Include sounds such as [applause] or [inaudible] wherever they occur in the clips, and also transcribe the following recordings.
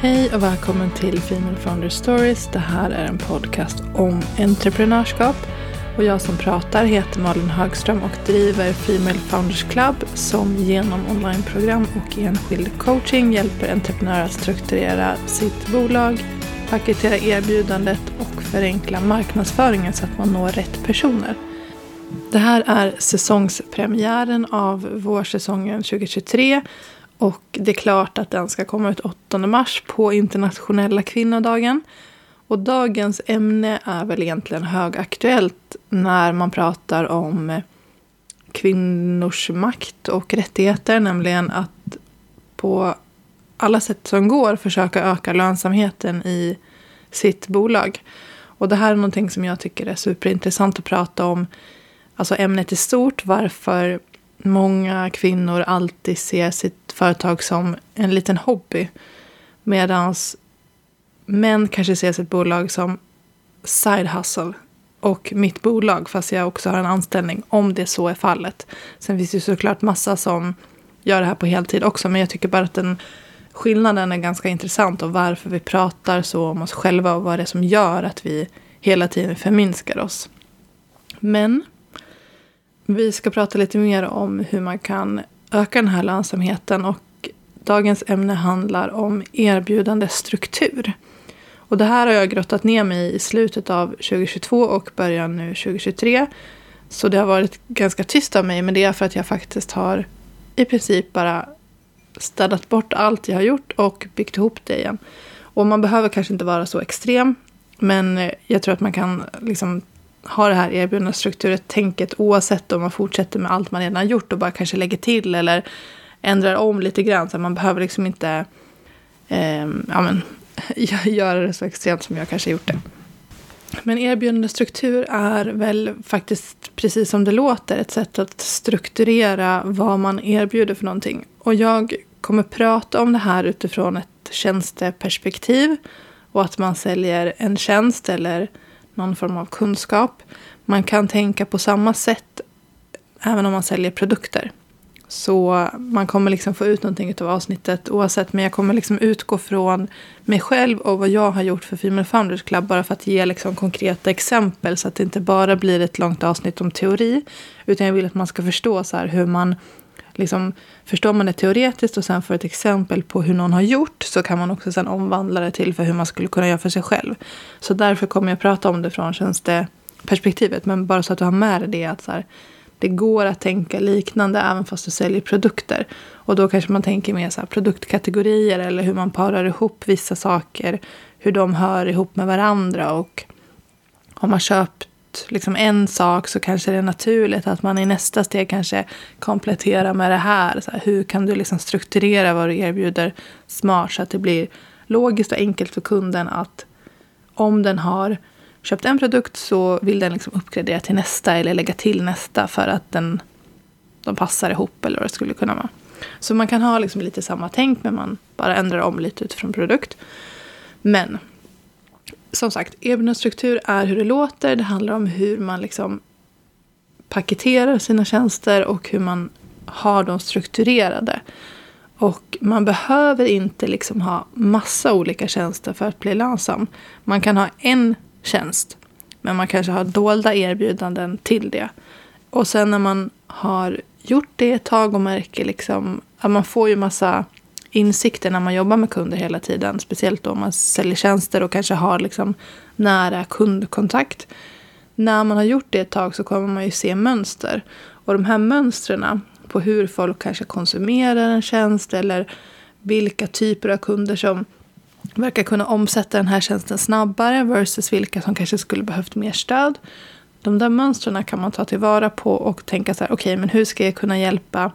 Hej och välkommen till Female Founder Stories. Det här är en podcast om entreprenörskap. Och jag som pratar heter Malin Högström och driver Female Founders Club som genom onlineprogram och enskild coaching hjälper entreprenörer att strukturera sitt bolag, paketera erbjudandet och förenkla marknadsföringen så att man når rätt personer. Det här är säsongspremiären av vårsäsongen 2023 och det är klart att den ska komma ut 8 mars på internationella kvinnodagen. Och dagens ämne är väl egentligen högaktuellt när man pratar om kvinnors makt och rättigheter. Nämligen att på alla sätt som går försöka öka lönsamheten i sitt bolag. Och det här är någonting som jag tycker är superintressant att prata om. Alltså ämnet i stort, varför många kvinnor alltid ser sitt företag som en liten hobby. Medan män kanske ser sitt bolag som side hustle. Och mitt bolag, fast jag också har en anställning, om det så är fallet. Sen finns det såklart massa som gör det här på heltid också. Men jag tycker bara att den skillnaden är ganska intressant. Och varför vi pratar så om oss själva och vad det är som gör att vi hela tiden förminskar oss. Men vi ska prata lite mer om hur man kan öka den här lönsamheten och dagens ämne handlar om erbjudande struktur. Och det här har jag grottat ner mig i i slutet av 2022 och början nu 2023. Så det har varit ganska tyst av mig, men det är för att jag faktiskt har i princip bara städat bort allt jag har gjort och byggt ihop det igen. Och man behöver kanske inte vara så extrem, men jag tror att man kan liksom ha det här erbjudna strukturet, tänket oavsett om man fortsätter med allt man redan gjort och bara kanske lägger till eller ändrar om lite grann. Så man behöver liksom inte eh, ja, men, [laughs] göra det så extremt som jag kanske gjort det. Men erbjudande struktur är väl faktiskt precis som det låter ett sätt att strukturera vad man erbjuder för någonting. Och jag kommer prata om det här utifrån ett tjänsteperspektiv och att man säljer en tjänst eller någon form av kunskap. Man kan tänka på samma sätt även om man säljer produkter. Så man kommer liksom få ut någonting av avsnittet oavsett. Men jag kommer liksom utgå från mig själv och vad jag har gjort för Female Founders Club. Bara för att ge liksom konkreta exempel så att det inte bara blir ett långt avsnitt om teori. Utan jag vill att man ska förstå så hur man liksom, förstår man det teoretiskt och sen får ett exempel på hur någon har gjort så kan man också sen omvandla det till för hur man skulle kunna göra för sig själv. Så därför kommer jag prata om det från tjänsteperspektivet. Men bara så att du har med dig det att så här, det går att tänka liknande även fast du säljer produkter. Och då kanske man tänker mer så produktkategorier eller hur man parar ihop vissa saker. Hur de hör ihop med varandra och har man köpt liksom en sak så kanske det är naturligt att man i nästa steg kanske kompletterar med det här. Så här, hur kan du liksom strukturera vad du erbjuder smart så att det blir logiskt och enkelt för kunden att om den har köpt en produkt så vill den liksom uppgradera till nästa eller lägga till nästa för att den, de passar ihop eller vad det skulle kunna vara. Så man kan ha liksom lite samma tänk men man bara ändrar om lite utifrån produkt. Men som sagt, erbjudandestruktur är hur det låter. Det handlar om hur man liksom paketerar sina tjänster och hur man har dem strukturerade. Och man behöver inte liksom ha massa olika tjänster för att bli lönsam. Man kan ha en tjänst, men man kanske har dolda erbjudanden till det. Och sen när man har gjort det ett tag och märker liksom att man får ju massa insikter när man jobbar med kunder hela tiden. Speciellt om man säljer tjänster och kanske har liksom nära kundkontakt. När man har gjort det ett tag så kommer man ju se mönster. Och de här mönstren på hur folk kanske konsumerar en tjänst eller vilka typer av kunder som verkar kunna omsätta den här tjänsten snabbare versus vilka som kanske skulle behövt mer stöd. De där mönstren kan man ta tillvara på och tänka så här, okej, okay, men hur ska jag kunna hjälpa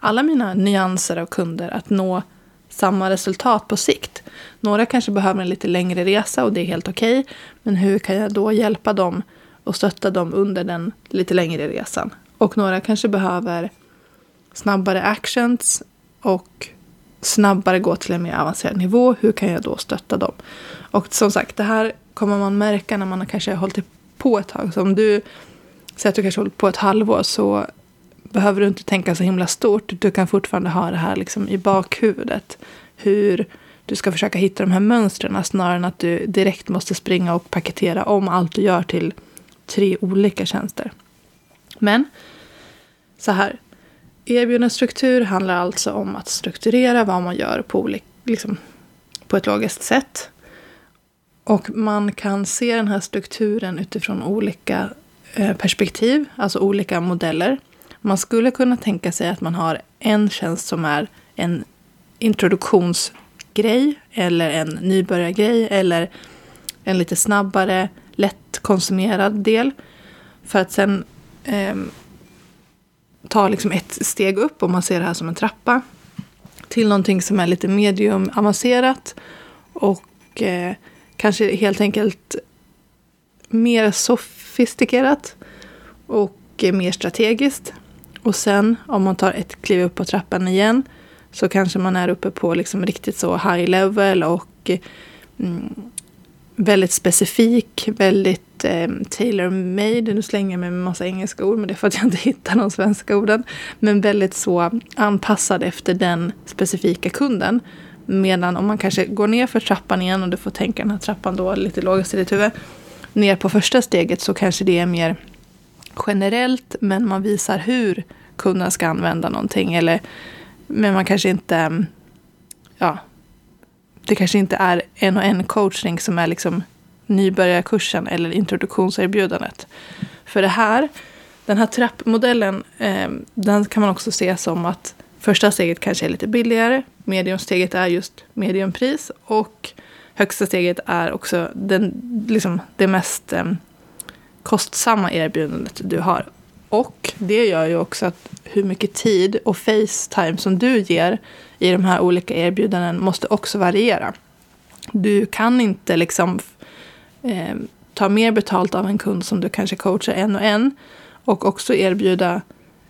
alla mina nyanser av kunder att nå samma resultat på sikt. Några kanske behöver en lite längre resa och det är helt okej. Okay, men hur kan jag då hjälpa dem och stötta dem under den lite längre resan? Och några kanske behöver snabbare actions och snabbare gå till en mer avancerad nivå. Hur kan jag då stötta dem? Och som sagt, det här kommer man märka när man kanske har hållit på ett tag. Så om du säger att du kanske har hållit på ett halvår så behöver du inte tänka så himla stort. Du kan fortfarande ha det här liksom i bakhuvudet. Hur du ska försöka hitta de här mönstren snarare än att du direkt måste springa och paketera om allt du gör till tre olika tjänster. Men så här. Erbjudandestruktur handlar alltså om att strukturera vad man gör på, olika, liksom, på ett logiskt sätt. Och man kan se den här strukturen utifrån olika eh, perspektiv, alltså olika modeller. Man skulle kunna tänka sig att man har en tjänst som är en introduktionsgrej eller en nybörjargrej eller en lite snabbare, lättkonsumerad del. För att sen eh, ta liksom ett steg upp, om man ser det här som en trappa, till någonting som är lite medium avancerat och eh, kanske helt enkelt mer sofistikerat och eh, mer strategiskt. Och sen om man tar ett kliv upp på trappan igen så kanske man är uppe på liksom riktigt så high level och mm, väldigt specifik, väldigt eh, tailor-made. Nu slänger jag mig med massa engelska ord, men det är för att jag inte [laughs] hittar de svenska orden. Men väldigt så anpassad efter den specifika kunden. Medan om man kanske går ner för trappan igen och du får tänka den här trappan då lite lågast i ditt huvud. Ner på första steget så kanske det är mer generellt, men man visar hur kunden ska använda någonting. Eller, men man kanske inte, mm, ja, det kanske inte är en och en coachning som är liksom nybörjarkursen eller introduktionserbjudandet. För det här, den här trappmodellen, eh, den kan man också se som att första steget kanske är lite billigare, mediumsteget är just mediumpris och högsta steget är också den, liksom det mest eh, kostsamma erbjudandet du har. Och det gör ju också att hur mycket tid och Facetime som du ger i de här olika erbjudanden måste också variera. Du kan inte liksom eh, ta mer betalt av en kund som du kanske coachar en och en och också erbjuda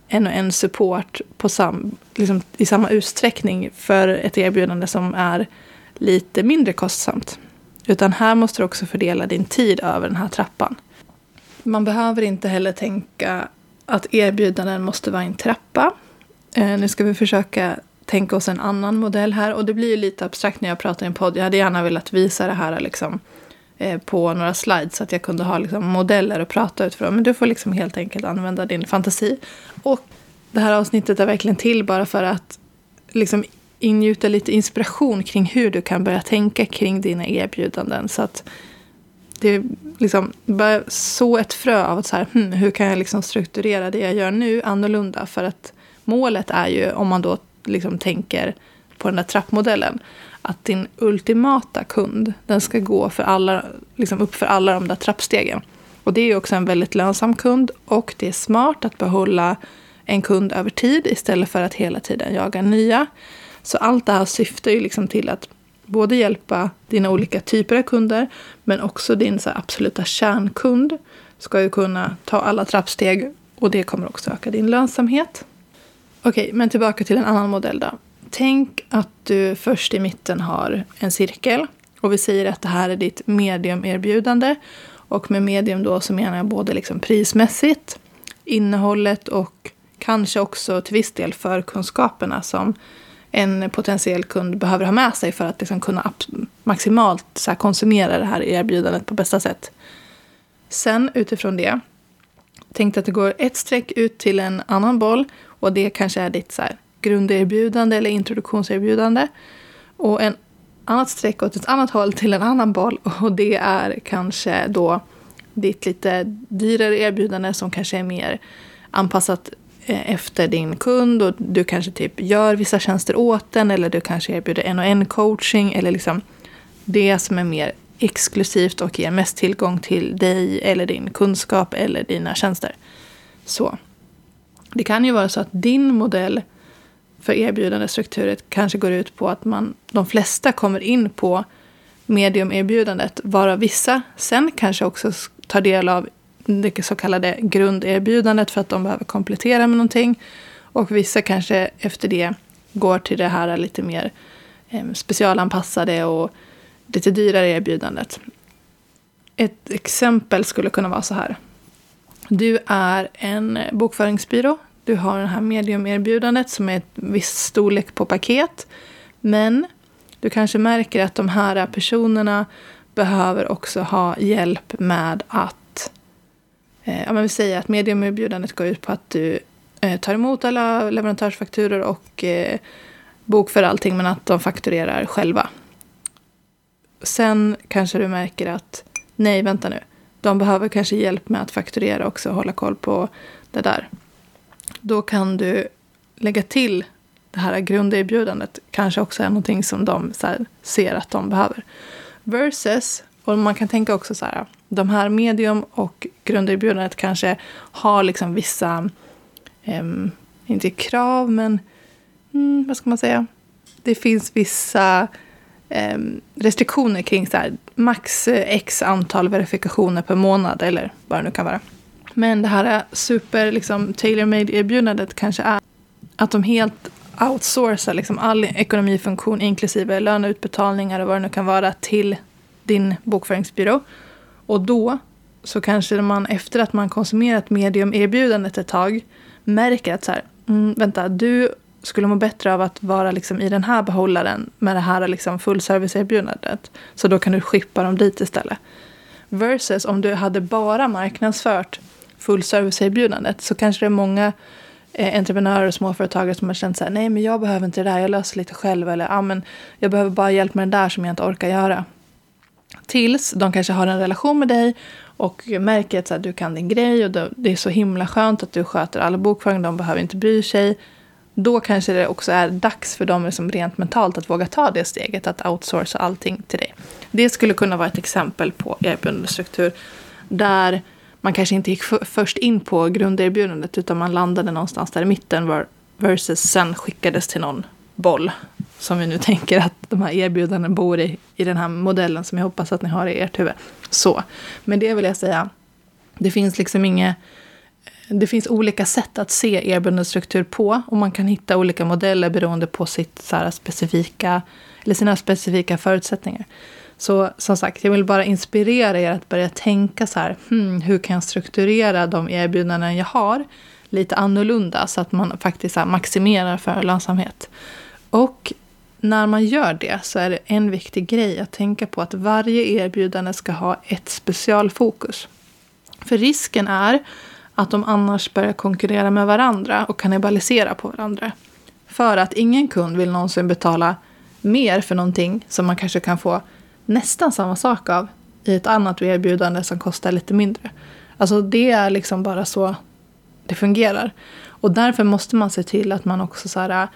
en och en support på sam, liksom, i samma utsträckning för ett erbjudande som är lite mindre kostsamt. Utan här måste du också fördela din tid över den här trappan. Man behöver inte heller tänka att erbjudanden måste vara en trappa. Eh, nu ska vi försöka tänka oss en annan modell här. Och det blir ju lite abstrakt när jag pratar i en podd. Jag hade gärna velat visa det här liksom, eh, på några slides så att jag kunde ha liksom, modeller att prata utifrån. Men du får liksom helt enkelt använda din fantasi. Och det här avsnittet är verkligen till bara för att liksom, ingjuta lite inspiration kring hur du kan börja tänka kring dina erbjudanden. Så att det liksom börjar så ett frö av att så här, hmm, hur kan jag liksom strukturera det jag gör nu annorlunda? För att målet är ju, om man då liksom tänker på den där trappmodellen, att din ultimata kund, den ska gå för alla, liksom upp för alla de där trappstegen. Och det är ju också en väldigt lönsam kund och det är smart att behålla en kund över tid istället för att hela tiden jaga nya. Så allt det här syftar ju liksom till att både hjälpa dina olika typer av kunder men också din så absoluta kärnkund ska ju kunna ta alla trappsteg och det kommer också öka din lönsamhet. Okej, men tillbaka till en annan modell då. Tänk att du först i mitten har en cirkel och vi säger att det här är ditt mediumerbjudande. Och med medium då så menar jag både liksom prismässigt, innehållet och kanske också till viss del förkunskaperna som en potentiell kund behöver ha med sig för att liksom kunna maximalt så konsumera det här erbjudandet på bästa sätt. Sen utifrån det, tänk att det går ett streck ut till en annan boll och det kanske är ditt så här, grunderbjudande eller introduktionserbjudande. Och en annat streck åt ett annat håll till en annan boll [laughs] och det är kanske då ditt lite dyrare erbjudande som kanske är mer anpassat Eh, efter din kund och du kanske typ gör vissa tjänster åt den eller du kanske erbjuder en och en coaching eller liksom det som är mer exklusivt och ger mest tillgång till dig eller din kunskap eller dina tjänster. Så det kan ju vara så att din modell för erbjudandestrukturet kanske går ut på att man, de flesta kommer in på mediumerbjudandet, varav vissa sen kanske också tar del av det så kallade grunderbjudandet för att de behöver komplettera med någonting. Och vissa kanske efter det går till det här lite mer eh, specialanpassade och lite dyrare erbjudandet. Ett exempel skulle kunna vara så här. Du är en bokföringsbyrå. Du har det här mediumerbjudandet som är ett viss storlek på paket. Men Du kanske märker att de här personerna behöver också ha hjälp med att... Om ja, men vi säger att mediumerbjudandet går ut på att du eh, tar emot alla leverantörsfakturor och eh, bokför allting men att de fakturerar själva. Sen kanske du märker att nej, vänta nu. De behöver kanske hjälp med att fakturera också och hålla koll på det där. Då kan du lägga till det här grunderbjudandet. Kanske också är någonting som de här, ser att de behöver. Versus, och man kan tänka också så här. De här medium och grunderbjudandet kanske har liksom vissa, eh, inte krav men mm, vad ska man säga? Det finns vissa eh, restriktioner kring så här, max x antal verifikationer per månad eller vad det nu kan vara. Men det här super liksom, tailor-made erbjudandet kanske är att de helt outsourcar liksom, all ekonomifunktion inklusive löneutbetalningar och vad det nu kan vara till din bokföringsbyrå. Och då så kanske man efter att man konsumerat medium-erbjudandet ett tag märker att så här, mm, vänta, du skulle må bättre av att vara liksom i den här behållaren med det här liksom fullservice-erbjudandet. Så då kan du skippa dem dit istället. Versus om du hade bara marknadsfört fullservice-erbjudandet så kanske det är många eh, entreprenörer och småföretagare som har känt så här, nej men jag behöver inte det där, jag löser lite själv. Eller ah, men jag behöver bara hjälp med det där som jag inte orkar göra. Tills de kanske har en relation med dig och märker att här, du kan din grej och det är så himla skönt att du sköter alla bokföring, de behöver inte bry sig då kanske det också är dags för dem liksom rent mentalt att våga ta det steget, att outsourca allting till dig. Det skulle kunna vara ett exempel på erbjudandestruktur där man kanske inte gick först in på grunderbjudandet utan man landade någonstans där i mitten versus sen skickades till någon boll som vi nu tänker att de här erbjudandena bor i, i den här modellen som jag hoppas att ni har i ert huvud. Så, med det vill jag säga, det finns liksom inget det finns olika sätt att se erbjudandestruktur på och man kan hitta olika modeller beroende på sitt så här, specifika, eller sina specifika förutsättningar. Så som sagt, jag vill bara inspirera er att börja tänka så här, hmm, hur kan jag strukturera de erbjudanden jag har lite annorlunda så att man faktiskt här, maximerar för lönsamhet. Och när man gör det så är det en viktig grej att tänka på att varje erbjudande ska ha ett specialfokus. För risken är att de annars börjar konkurrera med varandra och kannibalisera på varandra. För att ingen kund vill någonsin betala mer för någonting som man kanske kan få nästan samma sak av i ett annat erbjudande som kostar lite mindre. Alltså det är liksom bara så det fungerar. Och därför måste man se till att man också så här,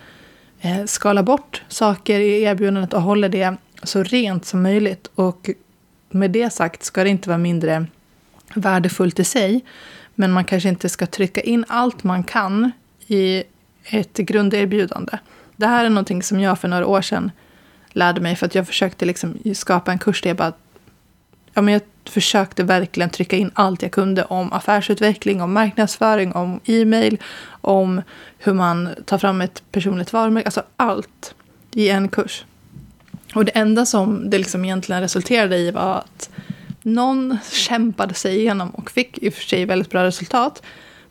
eh, bort saker i erbjudandet och håller det så rent som möjligt. Och med det sagt ska det inte vara mindre värdefullt i sig. Men man kanske inte ska trycka in allt man kan i ett grunderbjudande. Det här är någonting som jag för några år sedan lärde mig för att jag försökte liksom skapa en kurs där jag bara ja, men jag försökte verkligen trycka in allt jag kunde om affärsutveckling, om marknadsföring, om e-mail, om hur man tar fram ett personligt varumärke. Alltså allt i en kurs. Och det enda som det liksom egentligen resulterade i var att någon kämpade sig igenom och fick i och för sig väldigt bra resultat.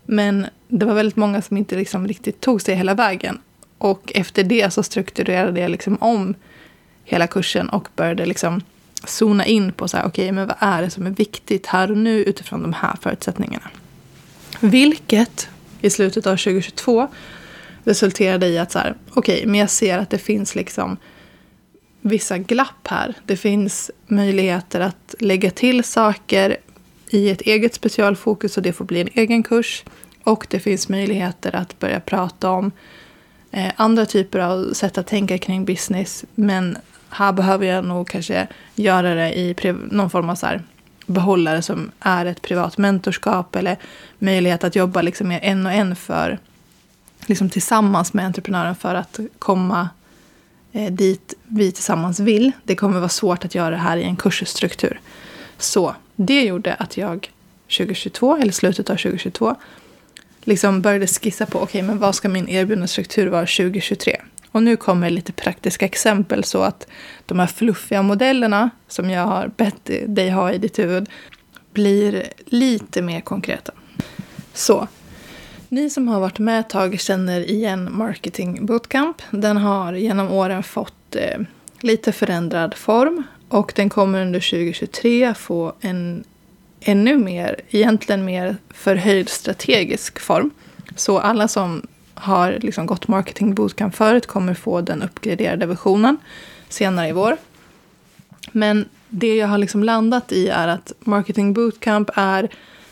Men det var väldigt många som inte liksom riktigt tog sig hela vägen. Och efter det så strukturerade jag liksom om hela kursen och började liksom zona in på så här, okej, okay, men vad är det som är viktigt här och nu utifrån de här förutsättningarna. Vilket i slutet av 2022 resulterade i att så här, okej, okay, men jag ser att det finns liksom vissa glapp här. Det finns möjligheter att lägga till saker i ett eget specialfokus och det får bli en egen kurs. Och det finns möjligheter att börja prata om eh, andra typer av sätt att tänka kring business. Men här behöver jag nog kanske göra det i någon form av så här behållare som är ett privat mentorskap eller möjlighet att jobba liksom mer en och en för liksom tillsammans med entreprenören för att komma eh, dit vi tillsammans vill. Det kommer vara svårt att göra det här i en kursstruktur. Så det gjorde att jag 2022, eller slutet av 2022, liksom började skissa på okej, okay, men vad ska min erbjudandestruktur vara 2023? Och nu kommer lite praktiska exempel så att de här fluffiga modellerna som jag har bett dig ha i ditt huvud blir lite mer konkreta. Så ni som har varit med ett tag känner igen Marketing Bootcamp. Den har genom åren fått eh, lite förändrad form och den kommer under 2023 få en ännu mer, egentligen mer förhöjd strategisk form. Så alla som har liksom gått marketing bootcamp förut kommer få den uppgraderade versionen senare i vår. Men det jag har liksom landat i är att marketing bootcamp är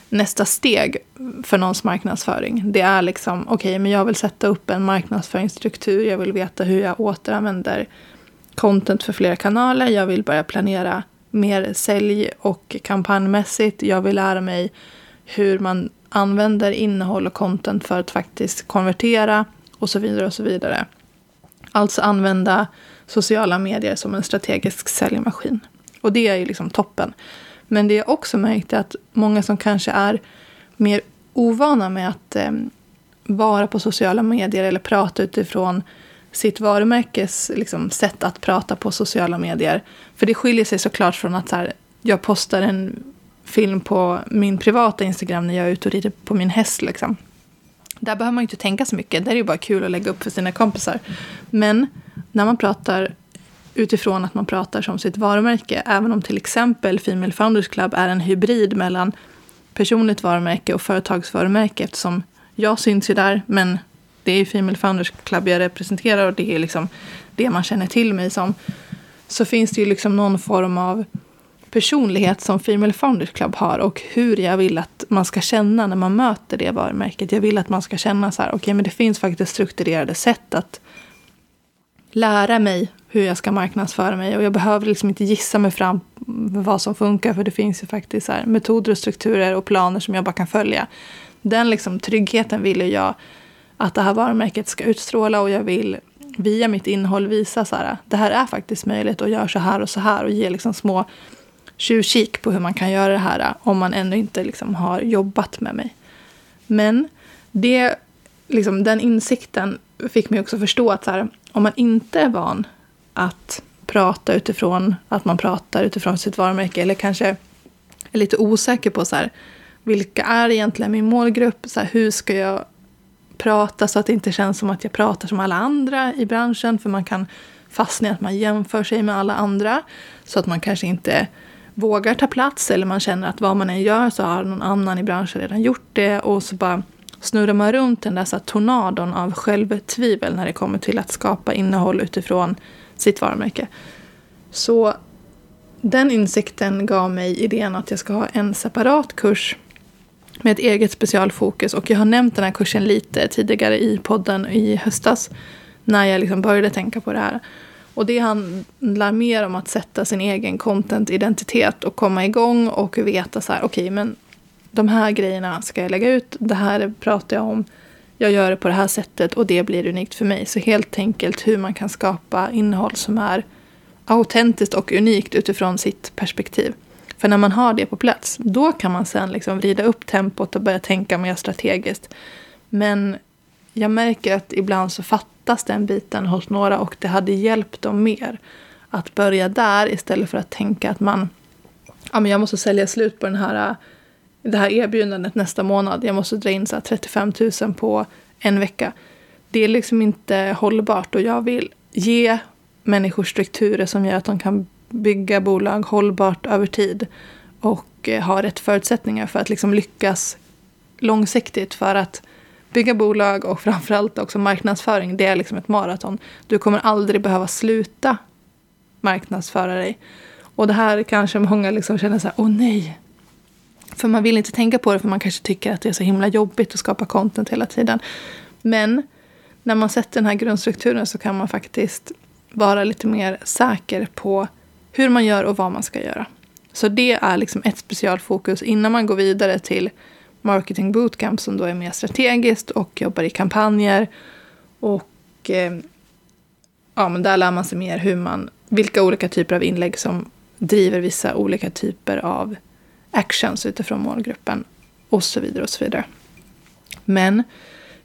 nästa steg för någons marknadsföring. Det är liksom, okej, okay, men jag vill sätta upp en marknadsföringsstruktur. Jag vill veta hur jag återanvänder content för flera kanaler. Jag vill börja planera mer sälj och kampanjmässigt. Jag vill lära mig hur man använder innehåll och content för att faktiskt konvertera och så vidare och så vidare. Alltså använda sociala medier som en strategisk säljmaskin. Och det är ju liksom toppen. Men det jag också märkt är att många som kanske är mer ovana med att eh, vara på sociala medier eller prata utifrån sitt varumärkes liksom, sätt att prata på sociala medier. För det skiljer sig såklart från att så här, jag postar en film på min privata Instagram när jag är ute och rider på min häst. Liksom. Där behöver man inte tänka så mycket. Där är det bara kul att lägga upp för sina kompisar. Men när man pratar utifrån att man pratar som sitt varumärke, även om till exempel Female Founders Club är en hybrid mellan personligt varumärke och företagsvarumärke eftersom jag syns ju där, men det är ju Female Founders Club jag representerar och det är liksom det man känner till mig som. Så finns det ju liksom någon form av personlighet som Female Founders Club har och hur jag vill att man ska känna när man möter det varumärket. Jag vill att man ska känna så här, okej, okay, men det finns faktiskt strukturerade sätt att lära mig hur jag ska marknadsföra mig och jag behöver liksom inte gissa mig fram vad som funkar för det finns ju faktiskt så metoder och strukturer och planer som jag bara kan följa. Den liksom tryggheten vill jag att det här varumärket ska utstråla och jag vill via mitt innehåll visa så här, det här är faktiskt möjligt och gör så här och så här och ge liksom små tjuvkik på hur man kan göra det här om man ännu inte liksom har jobbat med mig. Men det, liksom, den insikten fick mig också förstå att så här, om man inte är van att prata utifrån att man pratar utifrån sitt varumärke eller kanske är lite osäker på så här, vilka är egentligen min målgrupp? Så här, hur ska jag prata så att det inte känns som att jag pratar som alla andra i branschen? För man kan fastna i att man jämför sig med alla andra så att man kanske inte vågar ta plats eller man känner att vad man än gör så har någon annan i branschen redan gjort det och så bara snurrar man runt den där så tornadon av självtvivel när det kommer till att skapa innehåll utifrån sitt varumärke. Så den insikten gav mig idén att jag ska ha en separat kurs med ett eget specialfokus. Och jag har nämnt den här kursen lite tidigare i podden i höstas när jag liksom började tänka på det här. Och det handlar mer om att sätta sin egen content-identitet och komma igång och veta så här, okej, okay, men de här grejerna ska jag lägga ut, det här pratar jag om, jag gör det på det här sättet och det blir unikt för mig. Så helt enkelt hur man kan skapa innehåll som är autentiskt och unikt utifrån sitt perspektiv. För när man har det på plats, då kan man sen liksom vrida upp tempot och börja tänka mer strategiskt. Men jag märker att ibland så fattar fattas den biten hos några och det hade hjälpt dem mer att börja där istället för att tänka att man ja, men jag måste sälja slut på den här, det här erbjudandet nästa månad. Jag måste dra in så 35 000 på en vecka. Det är liksom inte hållbart och jag vill ge människor strukturer som gör att de kan bygga bolag hållbart över tid och eh, ha rätt förutsättningar för att liksom lyckas långsiktigt. För att bygga bolag och framförallt också marknadsföring, det är liksom ett maraton. Du kommer aldrig behöva sluta marknadsföra dig. Och det här kanske många liksom känner så här, åh nej. För man vill inte tänka på det för man kanske tycker att det är så himla jobbigt att skapa content hela tiden. Men när man sätter den här grundstrukturen så kan man faktiskt vara lite mer säker på hur man gör och vad man ska göra. Så det är liksom ett specialfokus innan man går vidare till marketing bootcamp som då är mer strategiskt och jobbar i kampanjer. Och eh, ja, men där lär man sig mer hur man, vilka olika typer av inlägg som driver vissa olika typer av actions utifrån målgruppen och så vidare och så vidare. Men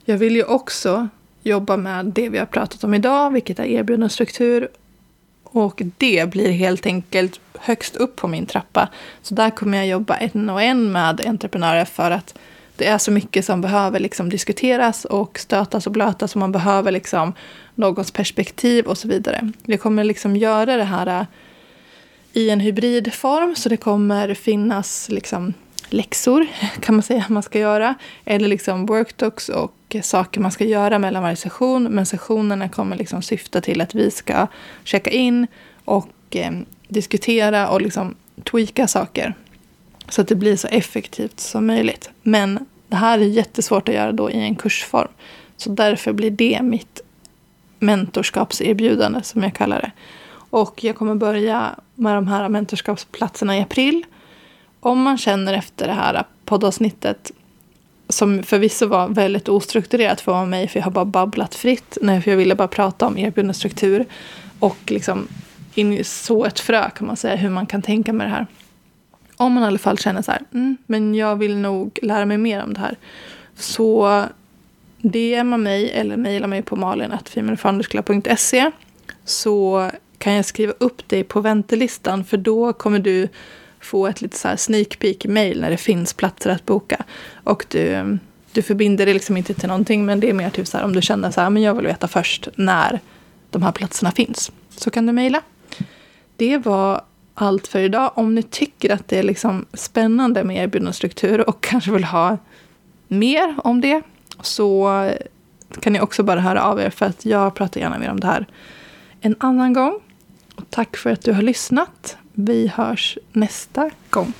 jag vill ju också jobba med det vi har pratat om idag, vilket är erbjudandestruktur och det blir helt enkelt högst upp på min trappa. Så där kommer jag jobba en och en med entreprenörer för att det är så mycket som behöver liksom diskuteras och stötas och blötas och man behöver liksom någons perspektiv och så vidare. Jag kommer liksom göra det här äh, i en hybridform så det kommer finnas liksom läxor [laughs] kan man säga man ska göra. Eller liksom workdocs och saker man ska göra mellan varje session. Men sessionerna kommer liksom syfta till att vi ska checka in och eh, diskutera och liksom tweaka saker. Så att det blir så effektivt som möjligt. Men det här är jättesvårt att göra då i en kursform. Så därför blir det mitt mentorskapserbjudande som jag kallar det. Och jag kommer börja med de här mentorskapsplatserna i april. Om man känner efter det här poddavsnittet som förvisso var väldigt ostrukturerat för mig, för jag har bara babblat fritt. Nej, för jag ville bara prata om erbjuden struktur och liksom så ett frö kan man säga, hur man kan tänka med det här. Om man i alla fall känner så här, mm, men jag vill nog lära mig mer om det här. Så DMa mig eller mejla mig på malin.femalefoundersclub.se så kan jag skriva upp dig på väntelistan för då kommer du få ett lite så här sneak peek mail när det finns platser att boka. Och du, du förbinder det liksom inte till någonting men det är mer typ så här om du känner så här, men jag vill veta först när de här platserna finns. Så kan du mejla. Det var allt för idag. Om ni tycker att det är liksom spännande med erbjudandestruktur och kanske vill ha mer om det så kan ni också bara höra av er för att jag pratar gärna mer om det här en annan gång. Och tack för att du har lyssnat. Vi hörs nästa gång.